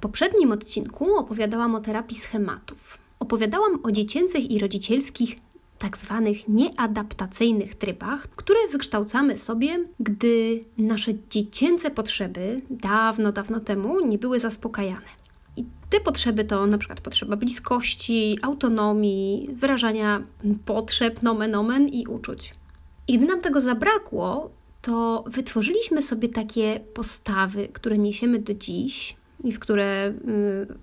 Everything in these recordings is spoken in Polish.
poprzednim odcinku opowiadałam o terapii schematów. Opowiadałam o dziecięcych i rodzicielskich tak zwanych nieadaptacyjnych trybach, które wykształcamy sobie, gdy nasze dziecięce potrzeby dawno, dawno temu nie były zaspokajane. I te potrzeby to na przykład potrzeba bliskości, autonomii, wyrażania potrzeb, nomen omen i uczuć. I gdy nam tego zabrakło, to wytworzyliśmy sobie takie postawy, które niesiemy do dziś i w które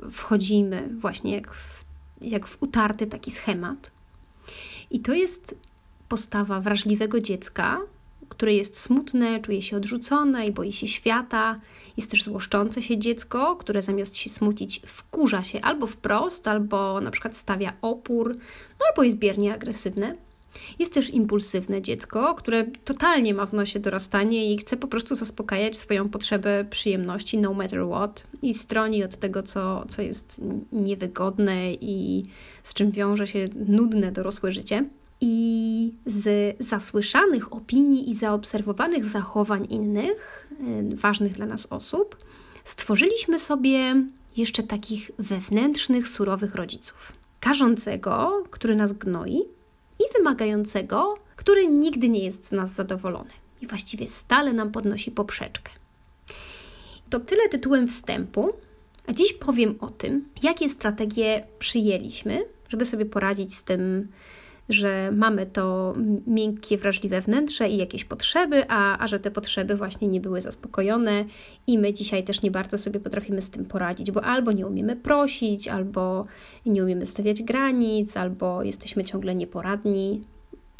y, wchodzimy właśnie jak w, jak w utarty taki schemat. I to jest postawa wrażliwego dziecka, które jest smutne, czuje się odrzucone i boi się świata. Jest też złoszczące się dziecko, które zamiast się smucić, wkurza się albo wprost, albo na przykład stawia opór, no albo jest biernie agresywne. Jest też impulsywne dziecko, które totalnie ma w nosie dorastanie i chce po prostu zaspokajać swoją potrzebę przyjemności, no matter what, i stroni od tego, co, co jest niewygodne i z czym wiąże się nudne dorosłe życie. I z zasłyszanych opinii i zaobserwowanych zachowań innych, y, ważnych dla nas osób, stworzyliśmy sobie jeszcze takich wewnętrznych, surowych rodziców. Karzącego, który nas gnoi, wymagającego, który nigdy nie jest z nas zadowolony i właściwie stale nam podnosi poprzeczkę. To tyle tytułem wstępu, a dziś powiem o tym, jakie strategie przyjęliśmy, żeby sobie poradzić z tym że mamy to miękkie, wrażliwe wnętrze i jakieś potrzeby, a, a że te potrzeby właśnie nie były zaspokojone i my dzisiaj też nie bardzo sobie potrafimy z tym poradzić, bo albo nie umiemy prosić, albo nie umiemy stawiać granic, albo jesteśmy ciągle nieporadni.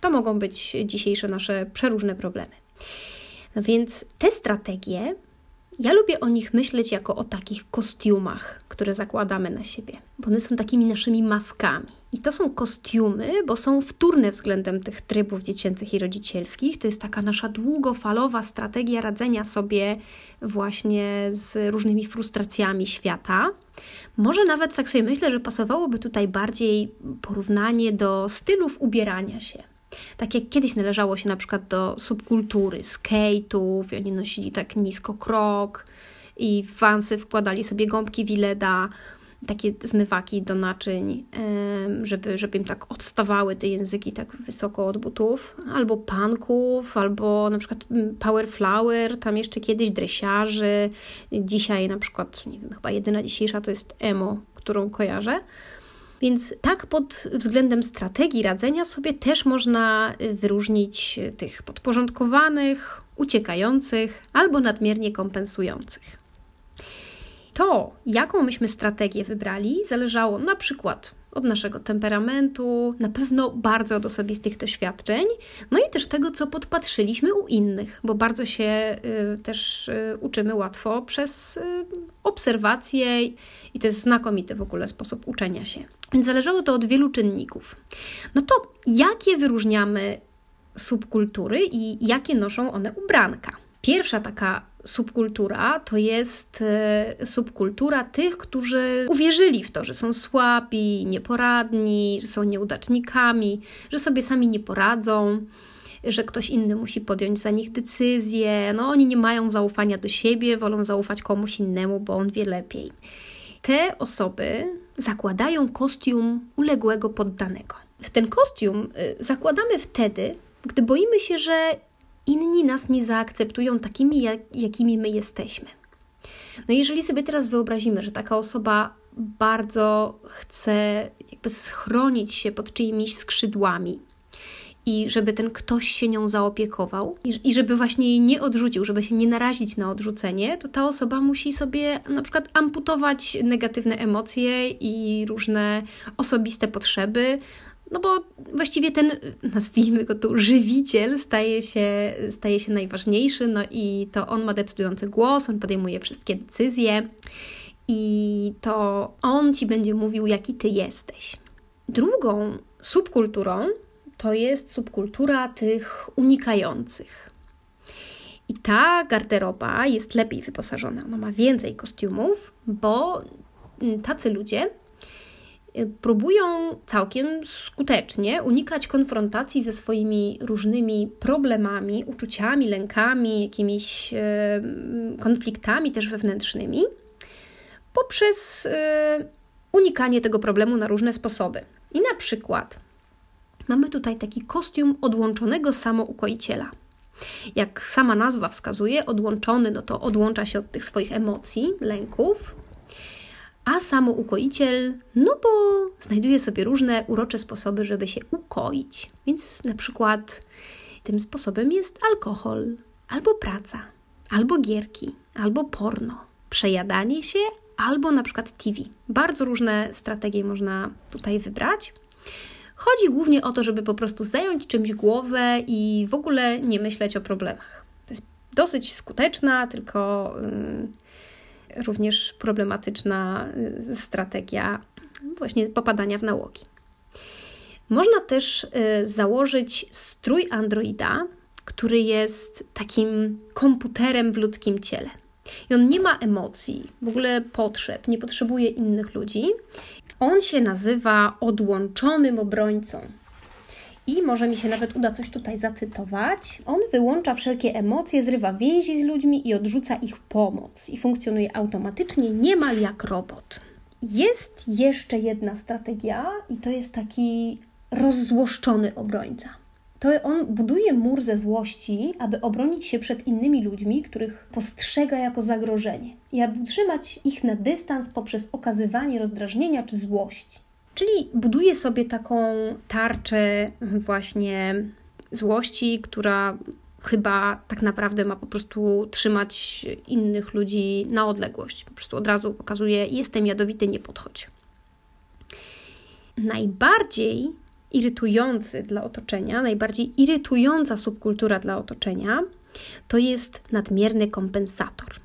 To mogą być dzisiejsze nasze przeróżne problemy. No więc te strategie ja lubię o nich myśleć jako o takich kostiumach, które zakładamy na siebie, bo one są takimi naszymi maskami. I to są kostiumy, bo są wtórne względem tych trybów dziecięcych i rodzicielskich. To jest taka nasza długofalowa strategia radzenia sobie właśnie z różnymi frustracjami świata. Może nawet tak sobie myślę, że pasowałoby tutaj bardziej porównanie do stylów ubierania się. Tak jak kiedyś należało się na przykład do subkultury skate'ów, i oni nosili tak nisko krok i w wansy wkładali sobie gąbki Willeda, takie zmywaki do naczyń, żeby, żeby im tak odstawały te języki tak wysoko od butów, albo panków, albo na przykład mm, power flower, tam jeszcze kiedyś dresiarzy, dzisiaj na przykład, nie wiem, chyba jedyna dzisiejsza to jest emo, którą kojarzę. Więc tak pod względem strategii radzenia sobie też można wyróżnić tych podporządkowanych, uciekających albo nadmiernie kompensujących. To, jaką myśmy strategię wybrali, zależało na przykład od naszego temperamentu, na pewno bardzo od osobistych doświadczeń, no i też tego, co podpatrzyliśmy u innych, bo bardzo się y, też y, uczymy łatwo przez y, obserwacje i to jest znakomity w ogóle sposób uczenia się. Więc zależało to od wielu czynników. No to jakie wyróżniamy subkultury i jakie noszą one ubranka? Pierwsza taka subkultura to jest e, subkultura tych, którzy uwierzyli w to, że są słabi, nieporadni, że są nieudacznikami, że sobie sami nie poradzą, że ktoś inny musi podjąć za nich decyzję. No, oni nie mają zaufania do siebie, wolą zaufać komuś innemu, bo on wie lepiej. Te osoby zakładają kostium uległego poddanego. W ten kostium y, zakładamy wtedy, gdy boimy się, że inni nas nie zaakceptują takimi, jak, jakimi my jesteśmy. No jeżeli sobie teraz wyobrazimy, że taka osoba bardzo chce jakby schronić się pod czyimiś skrzydłami i żeby ten ktoś się nią zaopiekował i, i żeby właśnie jej nie odrzucił, żeby się nie narazić na odrzucenie, to ta osoba musi sobie na przykład amputować negatywne emocje i różne osobiste potrzeby, no bo właściwie ten, nazwijmy go tu, żywiciel staje się, staje się najważniejszy, no i to on ma decydujący głos, on podejmuje wszystkie decyzje i to on ci będzie mówił, jaki ty jesteś. Drugą subkulturą to jest subkultura tych unikających. I ta garderoba jest lepiej wyposażona. Ona ma więcej kostiumów, bo tacy ludzie próbują całkiem skutecznie unikać konfrontacji ze swoimi różnymi problemami, uczuciami, lękami, jakimiś konfliktami też wewnętrznymi, poprzez y, unikanie tego problemu na różne sposoby. I na przykład mamy tutaj taki kostium odłączonego samoukoiciela. Jak sama nazwa wskazuje, odłączony, no to odłącza się od tych swoich emocji, lęków, a samoukoiciel, no bo znajduje sobie różne urocze sposoby, żeby się ukoić. Więc na przykład tym sposobem jest alkohol, albo praca, albo gierki, albo porno, przejadanie się, albo na przykład TV. Bardzo różne strategie można tutaj wybrać. Chodzi głównie o to, żeby po prostu zająć czymś głowę i w ogóle nie myśleć o problemach. To jest dosyć skuteczna, tylko y, również problematyczna y, strategia właśnie popadania w nałogi. Można też y, założyć strój Androida, który jest takim komputerem w ludzkim ciele. I on nie ma emocji, w ogóle potrzeb, nie potrzebuje innych ludzi. On się nazywa odłączonym obrońcą. I może mi się nawet uda coś tutaj zacytować. On wyłącza wszelkie emocje, zrywa więzi z ludźmi i odrzuca ich pomoc. I funkcjonuje automatycznie, niemal jak robot. Jest jeszcze jedna strategia, i to jest taki rozzłoszczony obrońca to on buduje mur ze złości, aby obronić się przed innymi ludźmi, których postrzega jako zagrożenie i aby trzymać ich na dystans poprzez okazywanie rozdrażnienia czy złości. Czyli buduje sobie taką tarczę właśnie złości, która chyba tak naprawdę ma po prostu trzymać innych ludzi na odległość. Po prostu od razu pokazuje: Jestem jadowity, nie podchodź. Najbardziej irytujący dla otoczenia, najbardziej irytująca subkultura dla otoczenia, to jest nadmierny kompensator.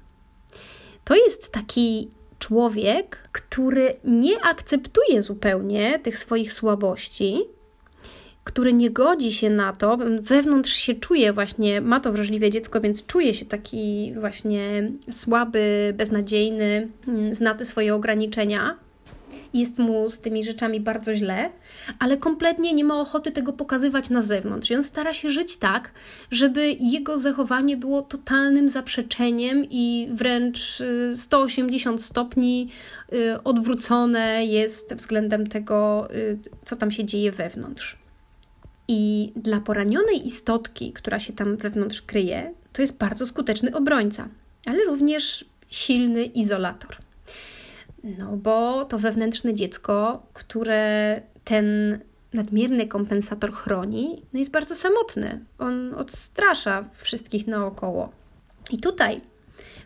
To jest taki człowiek, który nie akceptuje zupełnie tych swoich słabości, który nie godzi się na to, wewnątrz się czuje właśnie, ma to wrażliwe dziecko, więc czuje się taki właśnie słaby, beznadziejny, mm, zna te swoje ograniczenia jest mu z tymi rzeczami bardzo źle, ale kompletnie nie ma ochoty tego pokazywać na zewnątrz. I on stara się żyć tak, żeby jego zachowanie było totalnym zaprzeczeniem i wręcz 180 y, stopni y, odwrócone jest względem tego, y, co tam się dzieje wewnątrz. I dla poranionej istotki, która się tam wewnątrz kryje, to jest bardzo skuteczny obrońca, ale również silny izolator. No bo to wewnętrzne dziecko, które ten nadmierny kompensator chroni, no jest bardzo samotny. On odstrasza wszystkich naokoło. I tutaj,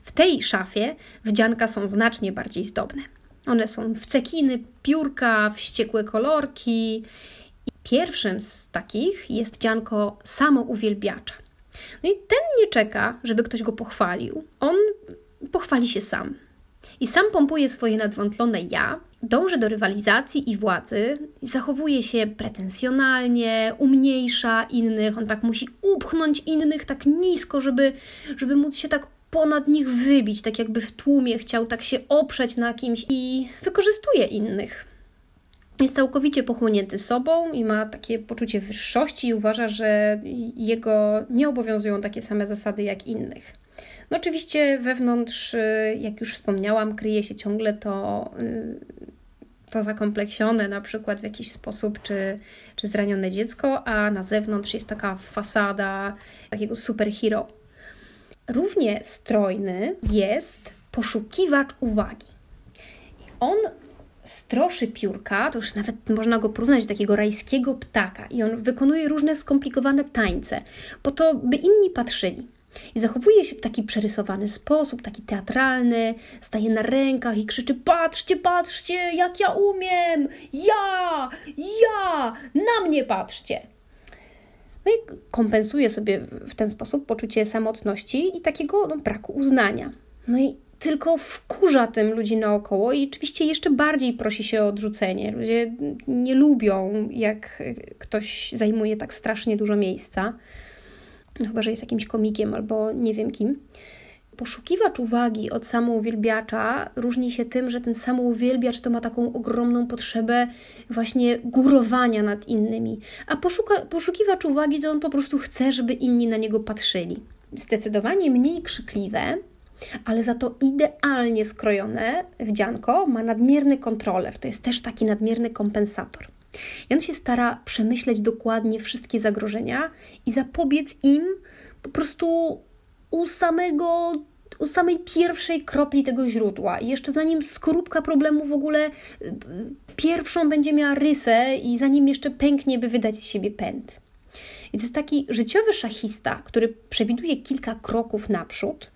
w tej szafie, wdzianka są znacznie bardziej zdobne. One są w cekiny, piórka, wściekłe kolorki. I pierwszym z takich jest wdzianko samouwielbiacza. No i ten nie czeka, żeby ktoś go pochwalił. On pochwali się sam. I sam pompuje swoje nadwątlone ja, dąży do rywalizacji i władzy, zachowuje się pretensjonalnie, umniejsza innych, on tak musi upchnąć innych tak nisko, żeby, żeby móc się tak ponad nich wybić, tak jakby w tłumie chciał tak się oprzeć na kimś i wykorzystuje innych. Jest całkowicie pochłonięty sobą i ma takie poczucie wyższości i uważa, że jego nie obowiązują takie same zasady jak innych. No oczywiście wewnątrz, y, jak już wspomniałam, kryje się ciągle to, y, to zakompleksione na przykład w jakiś sposób, czy, czy zranione dziecko, a na zewnątrz jest taka fasada takiego superhero. Równie strojny jest poszukiwacz uwagi. On stroszy piórka, to już nawet można go porównać do takiego rajskiego ptaka i on wykonuje różne skomplikowane tańce, po to, by inni patrzyli. I zachowuje się w taki przerysowany sposób, taki teatralny, staje na rękach i krzyczy: Patrzcie, patrzcie, jak ja umiem! Ja, ja, na mnie patrzcie! No i kompensuje sobie w ten sposób poczucie samotności i takiego no, braku uznania. No i tylko wkurza tym ludzi naokoło i oczywiście jeszcze bardziej prosi się o odrzucenie. Ludzie nie lubią, jak ktoś zajmuje tak strasznie dużo miejsca no chyba że jest jakimś komikiem albo nie wiem kim. Poszukiwacz uwagi od samouwielbiacza różni się tym, że ten samouwielbiacz to ma taką ogromną potrzebę właśnie górowania nad innymi, a poszuka, poszukiwacz uwagi to on po prostu chce, żeby inni na niego patrzyli. Zdecydowanie mniej krzykliwe ale za to idealnie skrojone wdzianko ma nadmierny kontroler. To jest też taki nadmierny kompensator. On się stara przemyśleć dokładnie wszystkie zagrożenia i zapobiec im po prostu u samego u samej pierwszej kropli tego źródła. I jeszcze zanim skorupka problemu w ogóle y, pierwszą będzie miała rysę i zanim jeszcze pęknie, by wydać z siebie pęd. I to jest taki życiowy szachista, który przewiduje kilka kroków naprzód,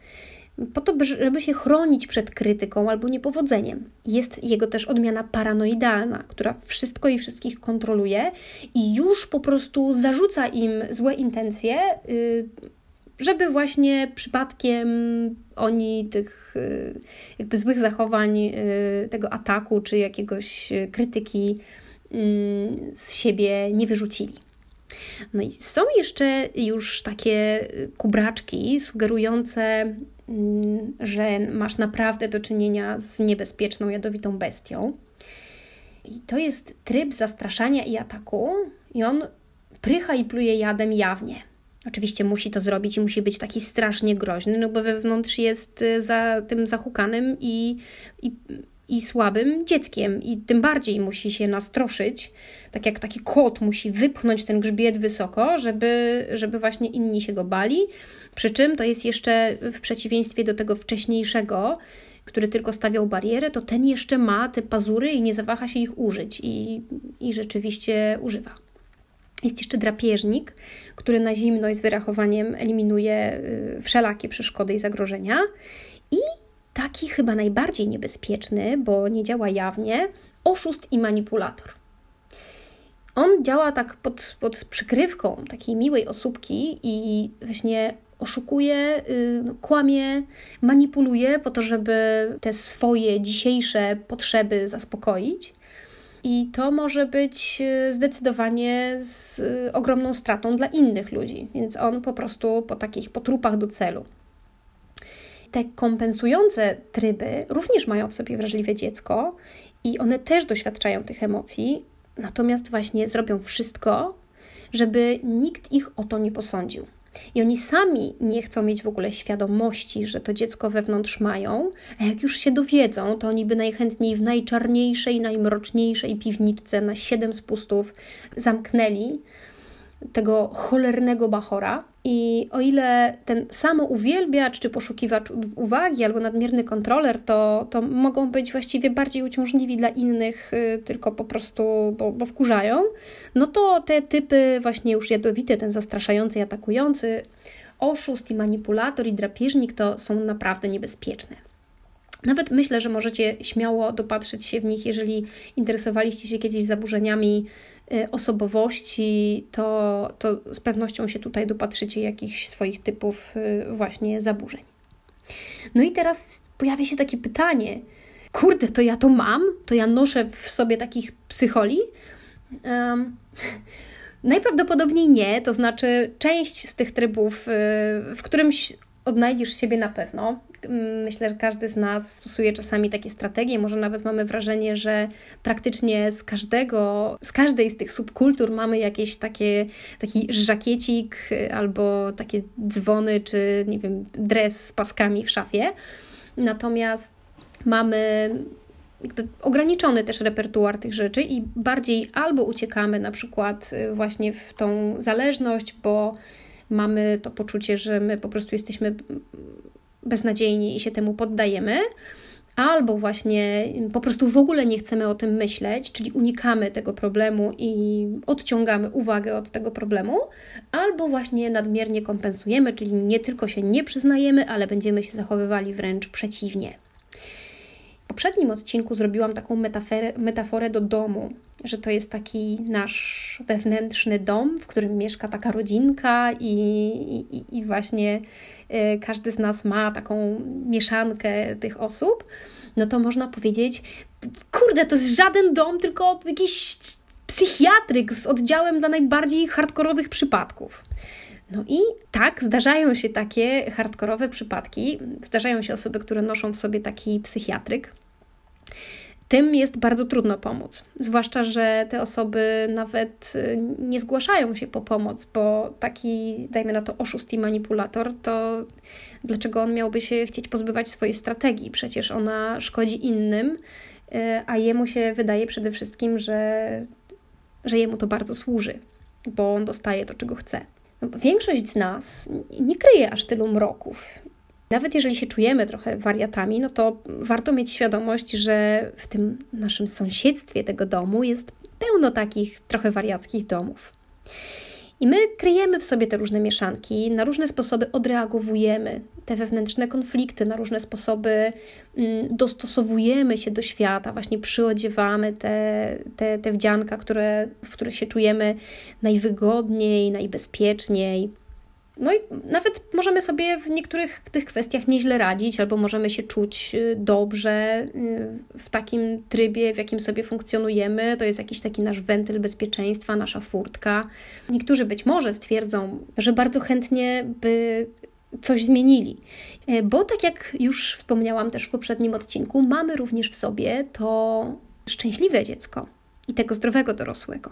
po to, żeby się chronić przed krytyką albo niepowodzeniem. Jest jego też odmiana paranoidalna, która wszystko i wszystkich kontroluje i już po prostu zarzuca im złe intencje, y, żeby właśnie przypadkiem oni tych y, jakby złych zachowań, y, tego ataku czy jakiegoś krytyki z siebie nie wyrzucili. No i są jeszcze już takie kubraczki sugerujące że masz naprawdę do czynienia z niebezpieczną, jadowitą bestią. I to jest tryb zastraszania i ataku, i on prycha i pluje jadem jawnie. Oczywiście musi to zrobić i musi być taki strasznie groźny, no bo wewnątrz jest y, za tym zahukanym i, i, i słabym dzieckiem, i tym bardziej musi się nastroszyć, tak jak taki kot musi wypchnąć ten grzbiet wysoko, żeby, żeby właśnie inni się go bali przy czym to jest jeszcze w przeciwieństwie do tego wcześniejszego, który tylko stawiał barierę, to ten jeszcze ma te pazury i nie zawaha się ich użyć i, i rzeczywiście używa. Jest jeszcze drapieżnik, który na zimno i z wyrachowaniem eliminuje y, wszelakie przeszkody i zagrożenia. I taki chyba najbardziej niebezpieczny, bo nie działa jawnie, oszust i manipulator. On działa tak pod, pod przykrywką takiej miłej osóbki i właśnie oszukuje, y, kłamie, manipuluje po to, żeby te swoje dzisiejsze potrzeby zaspokoić. I to może być y, zdecydowanie z y, ogromną stratą dla innych ludzi, więc on po prostu po takich potrupach do celu. Te kompensujące tryby również mają w sobie wrażliwe dziecko i one też doświadczają tych emocji, natomiast właśnie zrobią wszystko, żeby nikt ich o to nie posądził. I oni sami nie chcą mieć w ogóle świadomości, że to dziecko wewnątrz mają, a jak już się dowiedzą, to oni by najchętniej w najczarniejszej, najmroczniejszej piwniczce na siedem spustów zamknęli tego cholernego bachora. I o ile ten samouwielbiacz czy poszukiwacz uwagi albo nadmierny kontroler, to, to mogą być właściwie bardziej uciążliwi dla innych, y, tylko po prostu, bo, bo wkurzają, no to te typy właśnie już jadowite, ten zastraszający i atakujący, oszust i manipulator i drapieżnik to są naprawdę niebezpieczne. Nawet myślę, że możecie śmiało dopatrzyć się w nich, jeżeli interesowaliście się kiedyś zaburzeniami osobowości, to, to z pewnością się tutaj dopatrzycie jakichś swoich typów y, właśnie zaburzeń. No i teraz pojawia się takie pytanie: kurde, to ja to mam? To ja noszę w sobie takich psycholi? Um, najprawdopodobniej nie, to znaczy część z tych trybów y, w którymś odnajdziesz siebie na pewno. Myślę, że każdy z nas stosuje czasami takie strategie. Może nawet mamy wrażenie, że praktycznie z każdego, z każdej z tych subkultur mamy jakieś takie, taki żakiecik albo takie dzwony, czy nie wiem, dres z paskami w szafie. Natomiast mamy ograniczony też repertuar tych rzeczy i bardziej albo uciekamy na przykład y, właśnie w tą zależność, bo mamy to poczucie, że my po prostu jesteśmy beznadziejni i się temu poddajemy, albo właśnie po prostu w ogóle nie chcemy o tym myśleć, czyli unikamy tego problemu i odciągamy uwagę od tego problemu, albo właśnie nadmiernie kompensujemy, czyli nie tylko się nie przyznajemy, ale będziemy się zachowywali wręcz przeciwnie. W poprzednim odcinku zrobiłam taką metaforę, metaforę do domu, że to jest taki nasz wewnętrzny dom, w którym mieszka taka rodzinka i, i, i właśnie y, każdy z nas ma taką mieszankę tych osób, no to można powiedzieć, kurde, to jest żaden dom, tylko jakiś psychiatryk z oddziałem dla najbardziej hardkorowych przypadków. No i tak, zdarzają się takie hardkorowe przypadki, zdarzają się osoby, które noszą w sobie taki psychiatryk. Tym jest bardzo trudno pomóc. Zwłaszcza, że te osoby nawet y, nie zgłaszają się po pomoc, bo taki, dajmy na to, oszust i manipulator, to dlaczego on miałby się chcieć pozbywać swojej strategii? Przecież ona szkodzi innym, y, a jemu się wydaje przede wszystkim, że, że jemu to bardzo służy, bo on dostaje to, czego chce. No, większość z nas nie kryje aż tylu mroków nawet jeżeli się czujemy trochę wariatami, no to warto mieć świadomość, że w tym naszym sąsiedztwie tego domu jest pełno takich trochę wariackich domów. I my kryjemy w sobie te różne mieszanki, na różne sposoby odreagowujemy te wewnętrzne konflikty, na różne sposoby mm, dostosowujemy się do świata, właśnie przyodziewamy te, te, te wdzianka, które, w których się czujemy najwygodniej, najbezpieczniej. No i nawet możemy sobie w niektórych tych kwestiach nieźle radzić, albo możemy się czuć y, dobrze y, w takim trybie, w jakim sobie funkcjonujemy. To jest jakiś taki nasz wentyl bezpieczeństwa, nasza furtka. Niektórzy być może stwierdzą, że bardzo chętnie by coś zmienili. E, bo tak jak już wspomniałam też w poprzednim odcinku, mamy również w sobie to szczęśliwe dziecko i tego zdrowego dorosłego.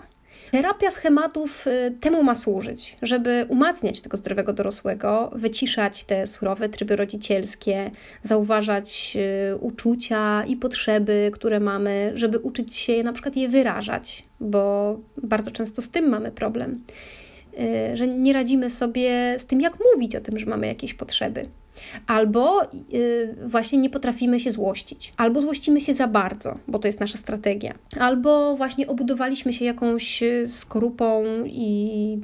Terapia schematów y, temu ma służyć, żeby umacniać tego zdrowego dorosłego, wyciszać te surowe tryby rodzicielskie, zauważać y, uczucia i potrzeby, które mamy, żeby uczyć się na przykład je wyrażać, bo bardzo często z tym mamy problem, y, że nie radzimy sobie z tym, jak mówić o tym, że mamy jakieś potrzeby. Albo yy, właśnie nie potrafimy się złościć, albo złościmy się za bardzo, bo to jest nasza strategia, albo właśnie obudowaliśmy się jakąś y, skorupą i,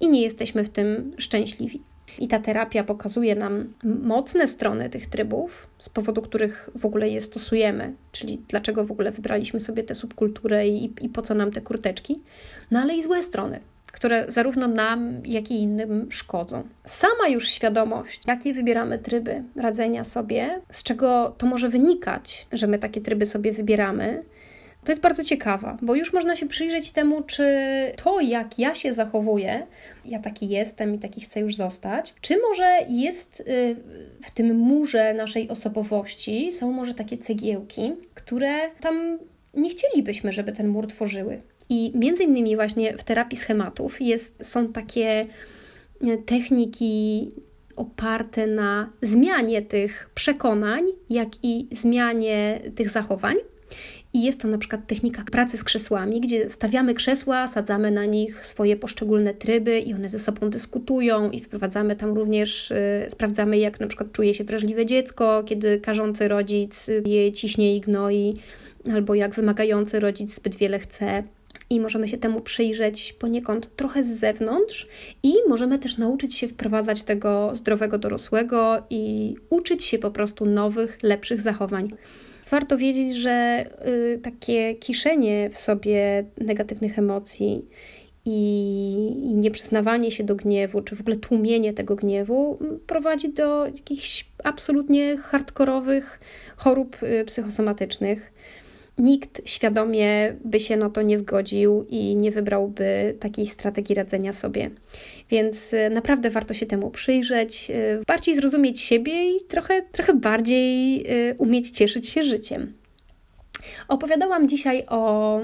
i nie jesteśmy w tym szczęśliwi. I ta terapia pokazuje nam mocne strony tych trybów, z powodu których w ogóle je stosujemy, czyli dlaczego w ogóle wybraliśmy sobie tę subkulturę i, i po co nam te kurteczki, no ale i złe strony, które zarówno nam, jak i innym szkodzą. Sama już świadomość, jakie wybieramy tryby radzenia sobie, z czego to może wynikać, że my takie tryby sobie wybieramy, to jest bardzo ciekawa, bo już można się przyjrzeć temu, czy to, jak ja się zachowuję, ja taki jestem i taki chcę już zostać, czy może jest y, w tym murze naszej osobowości, są może takie cegiełki, które tam nie chcielibyśmy, żeby ten mur tworzyły. I między innymi właśnie w terapii schematów jest, są takie e, techniki oparte na zmianie tych przekonań, jak i zmianie tych zachowań. I jest to na przykład technika pracy z krzesłami, gdzie stawiamy krzesła, sadzamy na nich swoje poszczególne tryby i one ze sobą dyskutują i wprowadzamy tam również, y, sprawdzamy jak na przykład czuje się wrażliwe dziecko, kiedy karzący rodzic je ciśnie i gnoi, albo jak wymagający rodzic zbyt wiele chce i możemy się temu przyjrzeć poniekąd trochę z zewnątrz i możemy też nauczyć się wprowadzać tego zdrowego dorosłego i uczyć się po prostu nowych, lepszych zachowań. Warto wiedzieć, że y, takie kiszenie w sobie negatywnych emocji i, nieprzyznawanie się do gniewu, czy w ogóle tłumienie tego gniewu prowadzi do jakichś absolutnie hardkorowych chorób y, psychosomatycznych nikt świadomie by się na to nie zgodził i nie wybrałby takiej strategii radzenia sobie. Więc e, naprawdę warto się temu przyjrzeć, e, bardziej zrozumieć siebie i trochę, trochę bardziej e, umieć cieszyć się życiem. Opowiadałam dzisiaj o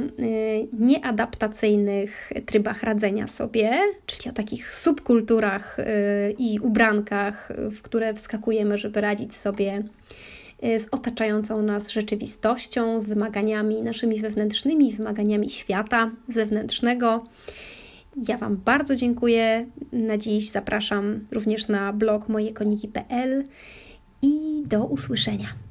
nieadaptacyjnych trybach radzenia sobie, czyli o takich subkulturach i ubrankach, w które wskakujemy, żeby radzić sobie Y, z otaczającą nas rzeczywistością, z wymaganiami naszymi wewnętrznymi, wymaganiami świata zewnętrznego. Ja Wam bardzo dziękuję. Na dziś zapraszam również na blog mojekoniki.pl i do usłyszenia.